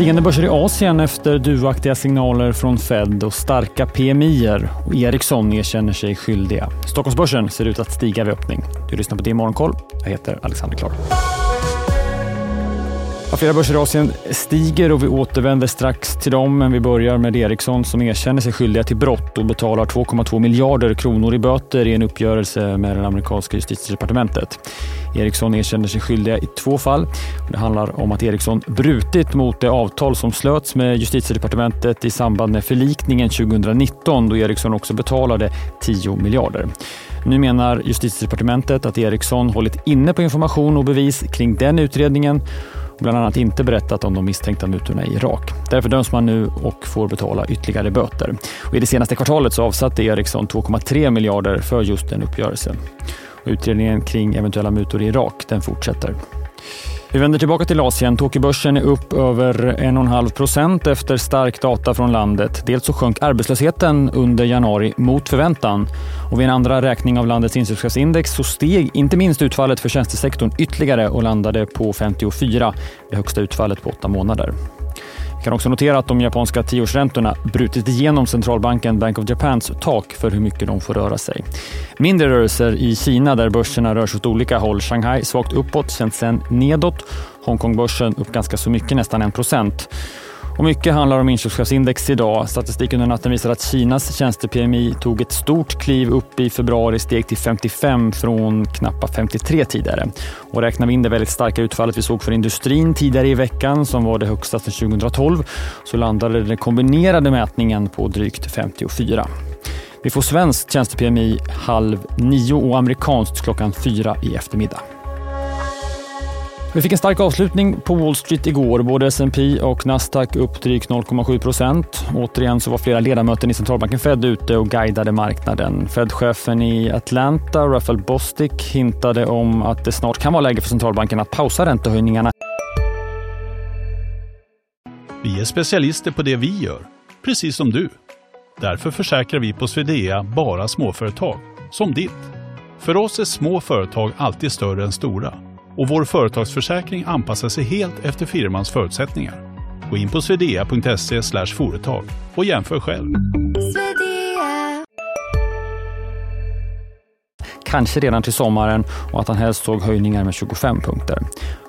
Stigande börser i Asien efter duvaktiga signaler från Fed och starka PMI och Ericsson erkänner sig skyldiga. Stockholmsbörsen ser ut att stiga vid öppning. Du lyssnar på det Morgonkoll. Jag heter Alexander Klar. Ja, flera börser i Asien stiger och vi återvänder strax till dem, men vi börjar med Ericsson som erkänner sig skyldiga till brott och betalar 2,2 miljarder kronor i böter i en uppgörelse med det amerikanska justitiedepartementet. Ericsson erkänner sig skyldiga i två fall. Det handlar om att Ericsson brutit mot det avtal som slöts med justitiedepartementet i samband med förlikningen 2019 då Ericsson också betalade 10 miljarder. Nu menar justitiedepartementet att Ericsson hållit inne på information och bevis kring den utredningen bland annat inte berättat om de misstänkta mutorna i Irak. Därför döms man nu och får betala ytterligare böter. Och I det senaste kvartalet så avsatte Ericsson 2,3 miljarder för just den uppgörelsen. Och utredningen kring eventuella mutor i Irak den fortsätter. Vi vänder tillbaka till Asien. Tokyobörsen är upp över 1,5 procent efter stark data från landet. Dels så sjönk arbetslösheten under januari mot förväntan. Och vid en andra räkning av landets inköpschefsindex så steg inte minst utfallet för tjänstesektorn ytterligare och landade på 54, det högsta utfallet på åtta månader. Kan också notera att de japanska tioårsräntorna brutit igenom centralbanken Bank of Japans tak för hur mycket de får röra sig. Mindre rörelser i Kina där börserna rör sig åt olika håll. Shanghai svagt uppåt, Shenzhen nedåt. Hongkongbörsen upp ganska så mycket, nästan 1 procent. Och mycket handlar om inköpschefsindex idag. Statistik under natten visar att Kinas tjänste-PMI tog ett stort kliv upp i februari, steg till 55 från knappa 53 tidigare. Och räknar vi in det väldigt starka utfallet vi såg för industrin tidigare i veckan, som var det högsta sedan 2012, så landade den kombinerade mätningen på drygt 54. Vi får svenskt tjänste-PMI halv nio och amerikanskt klockan fyra i eftermiddag. Vi fick en stark avslutning på Wall Street igår. Både S&P och Nasdaq upp drygt 0,7 procent. Återigen så var flera ledamöter i centralbanken Fed ute och guidade marknaden. Fed-chefen i Atlanta, Rafael Bostic, hintade om att det snart kan vara läge för centralbanken att pausa räntehöjningarna. Vi är specialister på det vi gör, precis som du. Därför försäkrar vi på Swedea bara småföretag, som ditt. För oss är små företag alltid större än stora och vår företagsförsäkring anpassar sig helt efter firmans förutsättningar. Gå in på swedea.se företag och jämför själv. Kanske redan till sommaren och att han helst såg höjningar med 25 punkter.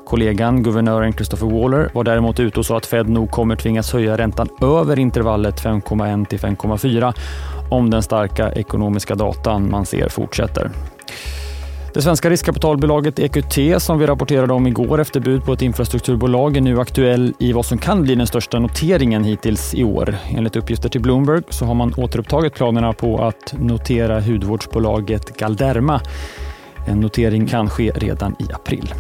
Kollegan, guvernören Christopher Waller, var däremot ute och sa att Fed nog kommer tvingas höja räntan över intervallet 5,1 till 5,4 om den starka ekonomiska datan man ser fortsätter. Det svenska riskkapitalbolaget EQT som vi rapporterade om igår efter bud på ett infrastrukturbolag är nu aktuell i vad som kan bli den största noteringen hittills i år. Enligt uppgifter till Bloomberg så har man återupptagit planerna på att notera hudvårdsbolaget Galderma. En notering kan ske redan i april.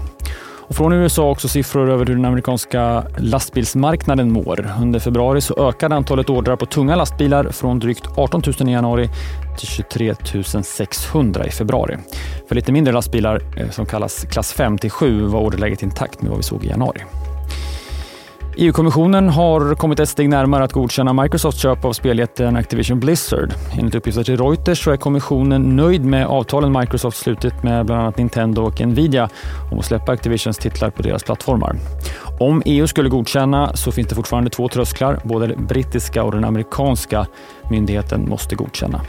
Och från USA också siffror över hur den amerikanska lastbilsmarknaden mår. Under februari så ökade antalet ordrar på tunga lastbilar från drygt 18 000 i januari till 23 600 i februari. För lite mindre lastbilar eh, som kallas klass 5 till 7 var orderläget intakt med vad vi såg i januari. EU-kommissionen har kommit ett steg närmare att godkänna Microsofts köp av speljätten Activision Blizzard. Enligt uppgifter till Reuters så är kommissionen nöjd med avtalen Microsoft slutit med bland annat Nintendo och Nvidia om att släppa Activisions titlar på deras plattformar. Om EU skulle godkänna så finns det fortfarande två trösklar. Både den brittiska och den amerikanska myndigheten måste godkänna.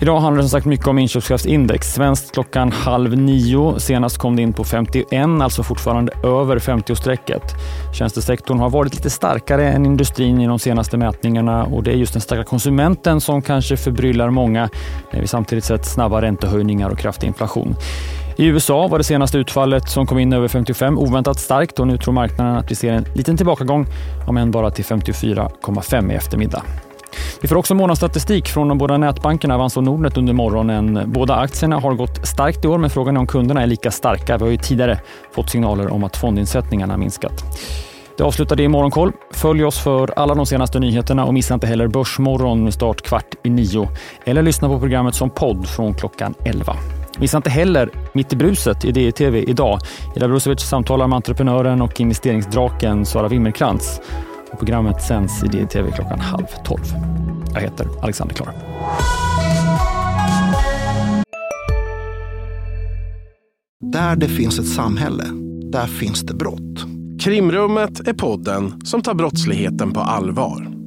Idag handlar det som sagt mycket om inköpschefsindex. Svenskt klockan halv nio. Senast kom det in på 51, alltså fortfarande över 50-strecket. Tjänstesektorn har varit lite starkare än industrin i de senaste mätningarna och det är just den starka konsumenten som kanske förbryllar många när vi samtidigt sett snabba räntehöjningar och kraftig inflation. I USA var det senaste utfallet som kom in över 55 oväntat starkt och nu tror marknaden att vi ser en liten tillbakagång, om än bara till 54,5 i eftermiddag. Vi får också månadsstatistik från de båda nätbankerna Avanza och Nordnet under morgonen. Båda aktierna har gått starkt i år, men frågan är om kunderna är lika starka. Vi har ju tidigare fått signaler om att fondinsättningarna minskat. Det avslutar det i Morgonkoll. Följ oss för alla de senaste nyheterna och missa inte heller Börsmorgon med start kvart i nio. Eller lyssna på programmet som podd från klockan 11. Missa inte heller Mitt i bruset i DTV idag. Ida Brusovic samtalar med entreprenören och investeringsdraken Sara Wimmerkrantz. Och programmet sänds i DTV klockan halv tolv. Jag heter Alexander Klar. Där det finns ett samhälle, där finns det brott. Krimrummet är podden som tar brottsligheten på allvar.